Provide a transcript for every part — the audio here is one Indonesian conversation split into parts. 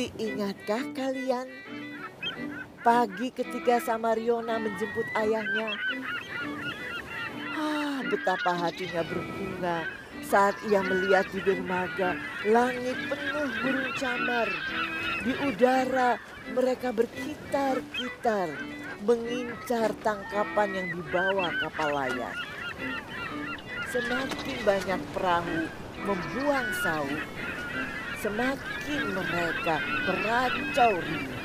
Masih ingatkah kalian pagi ketika Samariona menjemput ayahnya? Ah, betapa hatinya berbunga saat ia melihat di dermaga langit penuh burung camar. Di udara mereka berkitar-kitar mengincar tangkapan yang dibawa kapal layar. Semakin banyak perahu membuang saut, semakin mereka meracau riuh.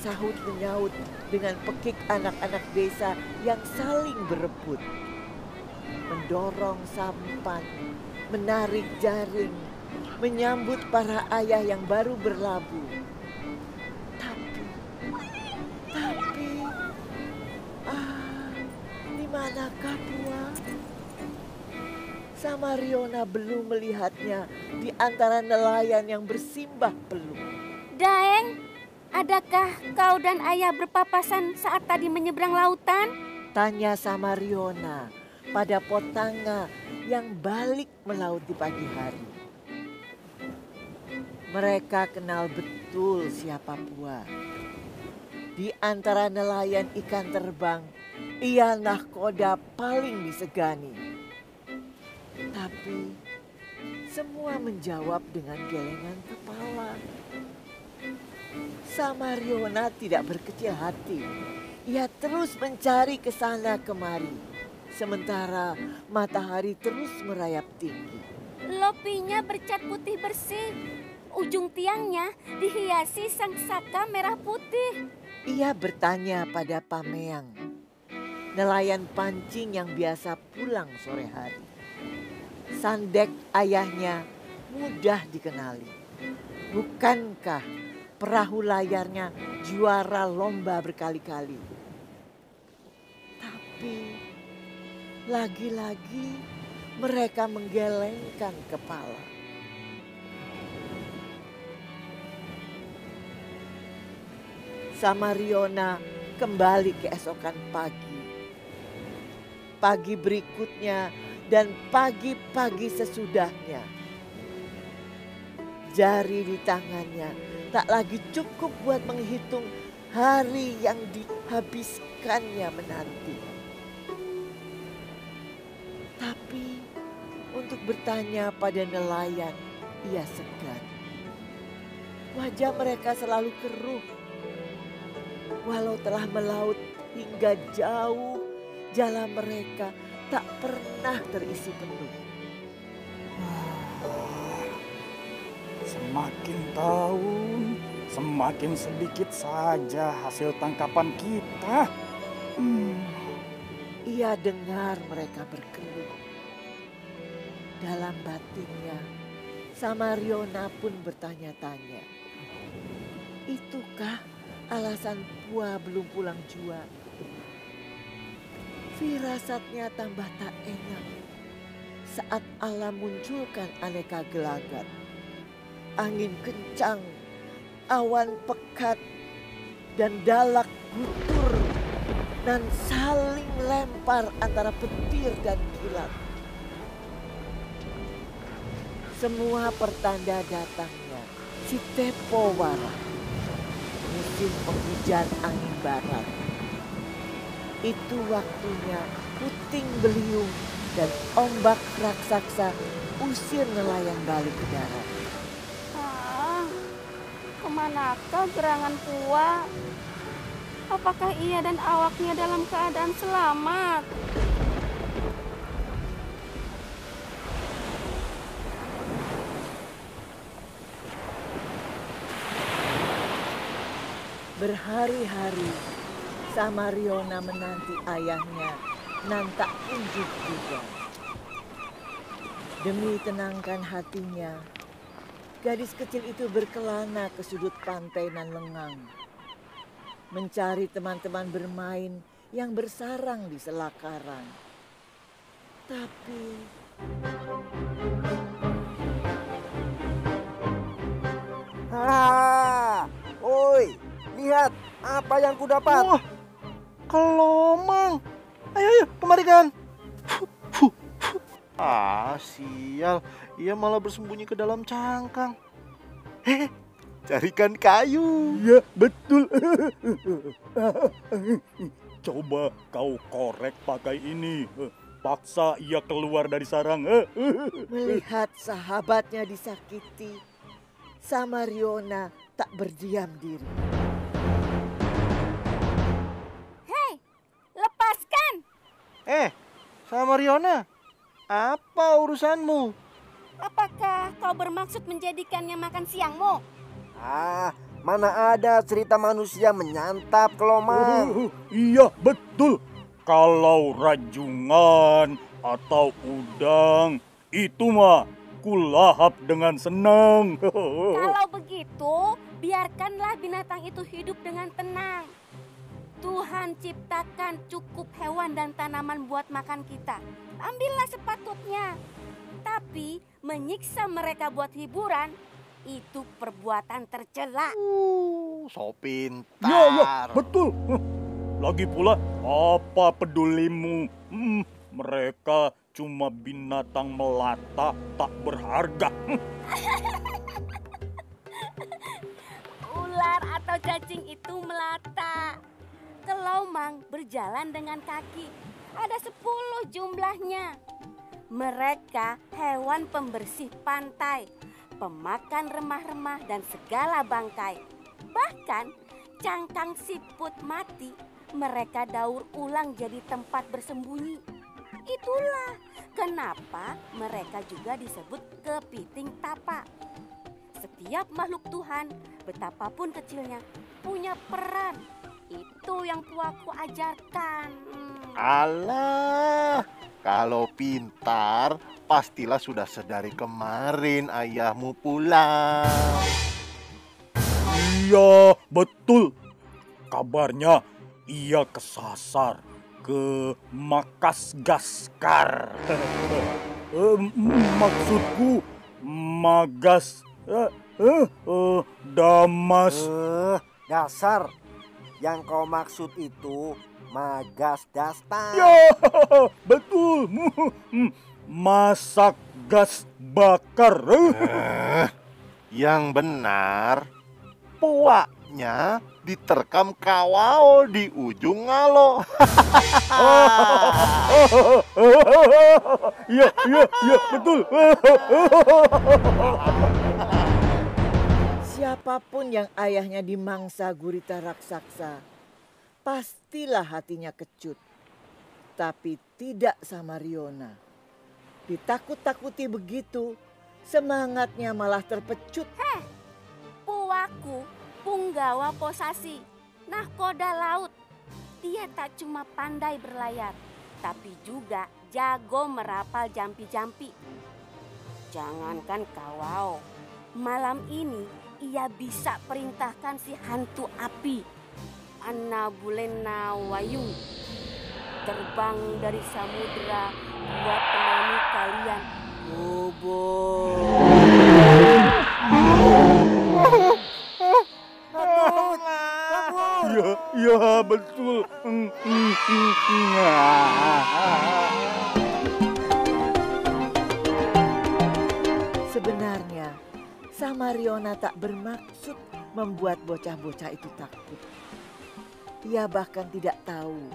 Sahut menyaut dengan pekik anak-anak desa yang saling berebut. Mendorong sampan, menarik jaring, menyambut para ayah yang baru berlabuh. Tapi, tapi, ah, di manakah Puang? Samariona belum melihatnya di antara nelayan yang bersimbah peluh. Daeng, adakah kau dan ayah berpapasan saat tadi menyeberang lautan? Tanya Samariona pada Potanga yang balik melaut di pagi hari. Mereka kenal betul siapa Pua. Di antara nelayan ikan terbang, ia nahkoda paling disegani. Tapi semua menjawab dengan gelengan kepala. Samariona tidak berkecil hati. Ia terus mencari ke sana kemari. Sementara matahari terus merayap tinggi. Lopinya bercat putih bersih. Ujung tiangnya dihiasi sang saka merah putih. Ia bertanya pada Pameang, nelayan pancing yang biasa pulang sore hari. Sandek ayahnya mudah dikenali. Bukankah perahu layarnya juara lomba berkali-kali? Tapi lagi-lagi mereka menggelengkan kepala. Samariona kembali keesokan pagi. Pagi berikutnya dan pagi-pagi sesudahnya. Jari di tangannya tak lagi cukup buat menghitung hari yang dihabiskannya menanti. Tapi untuk bertanya pada nelayan, ia segan. Wajah mereka selalu keruh. Walau telah melaut hingga jauh, jalan mereka tak pernah terisi penuh. Semakin tahun, semakin sedikit saja hasil tangkapan kita. Hmm. Ia dengar mereka berkeluh. Dalam batinnya, Samariona pun bertanya-tanya. Itukah alasan Pua belum pulang jua? Firasatnya tambah tak enak saat alam munculkan aneka gelagat. Angin kencang, awan pekat, dan dalak gutur dan saling lempar antara petir dan kilat. Semua pertanda datangnya si Tepo Wara, musim penghujan angin barat. Itu waktunya puting beliung dan ombak raksasa usir nelayan balik ke darat. Ah, ke manakah gerangan Pua? Apakah ia dan awaknya dalam keadaan selamat? Berhari-hari Samariona menanti ayahnya nan tak kunjung juga. Demi tenangkan hatinya, gadis kecil itu berkelana ke sudut pantai nan lengang. Mencari teman-teman bermain yang bersarang di sela karang. Tapi Ah, oi, lihat apa yang kudapat. Wah, kelomang. Ayo, ayo, kemari kan. Ah, sial. Ia malah bersembunyi ke dalam cangkang. Hei, carikan kayu. Ya, betul. Coba kau korek pakai ini. Paksa ia keluar dari sarang. Melihat sahabatnya disakiti, Samariona tak berdiam diri. Eh, sama Riona, apa urusanmu? Apakah kau bermaksud menjadikannya makan siangmu? Ah, mana ada cerita manusia menyantap kelomang. iya, betul. Kalau rajungan atau udang, itu mah kulahap dengan senang. Kalau begitu, biarkanlah binatang itu hidup dengan tenang. Tuhan ciptakan cukup hewan dan tanaman buat makan kita. Ambillah sepatutnya. Tapi menyiksa mereka buat hiburan itu perbuatan tercela. Uh, so pintar. Ya, ya, betul. Lagi pula, apa pedulimu? Hmm, mereka cuma binatang melata tak berharga. Ular atau cacing itu melata. Kelomang berjalan dengan kaki. Ada sepuluh jumlahnya. Mereka hewan pembersih pantai, pemakan remah-remah dan segala bangkai. Bahkan cangkang siput mati mereka daur ulang jadi tempat bersembunyi. Itulah kenapa mereka juga disebut kepiting tapa. Setiap makhluk Tuhan, betapapun kecilnya, punya peran. Itu yang puaku ajarkan. Hmm. Alah, kalau pintar, pastilah sudah sedari kemarin ayahmu pulang. Iya, betul. Kabarnya ia kesasar ke Makasgaskar. Eh, maksudku Magas eh, eh, eh, Damas. Eh, dasar. Yang kau maksud itu magas dastar. Ya, betul. Masak gas bakar. Eh, yang benar, puaknya diterkam kawal di ujung ngalo. Iya, iya, iya, betul. Siapa pun yang ayahnya dimangsa gurita raksasa, pastilah hatinya kecut. Tapi tidak sama Riona. Ditakut-takuti begitu, semangatnya malah terpecut. Heh, puaku punggawa posasi, nahkoda laut. Dia tak cuma pandai berlayar, tapi juga jago merapal jampi-jampi. Jangankan kawau, malam ini ia bisa perintahkan si hantu api, Anna Bulena Wayung, terbang dari samudera buat temani kalian. Bobo. Ya, ya betul. Samariona tak bermaksud membuat bocah-bocah itu takut. Ia bahkan tidak tahu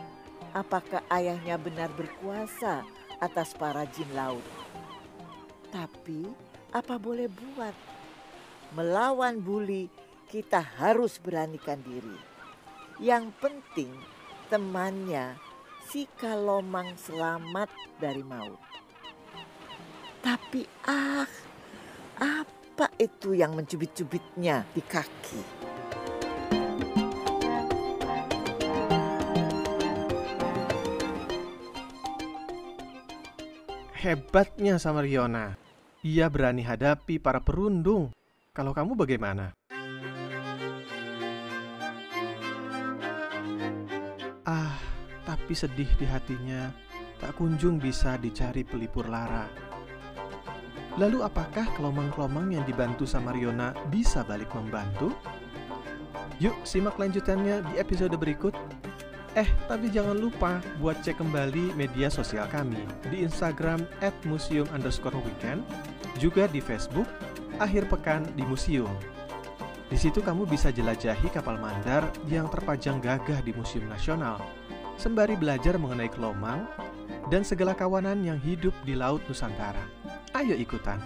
apakah ayahnya benar berkuasa atas para jin laut. Tapi apa boleh buat? Melawan bully kita harus beranikan diri. Yang penting temannya si Kalomang selamat dari maut. Tapi ah, apa itu yang mencubit-cubitnya di kaki? Hebatnya sama Riona. Ia berani hadapi para perundung. Kalau kamu bagaimana? Ah, tapi sedih di hatinya. Tak kunjung bisa dicari pelipur lara. Lalu apakah kelomang-kelomang yang dibantu sama Riona bisa balik membantu? Yuk simak lanjutannya di episode berikut. Eh, tapi jangan lupa buat cek kembali media sosial kami di Instagram at museum underscore weekend, juga di Facebook Akhir Pekan di Museum. Di situ kamu bisa jelajahi kapal mandar yang terpajang gagah di Museum Nasional, sembari belajar mengenai kelomang dan segala kawanan yang hidup di Laut Nusantara. Ayo ikutan!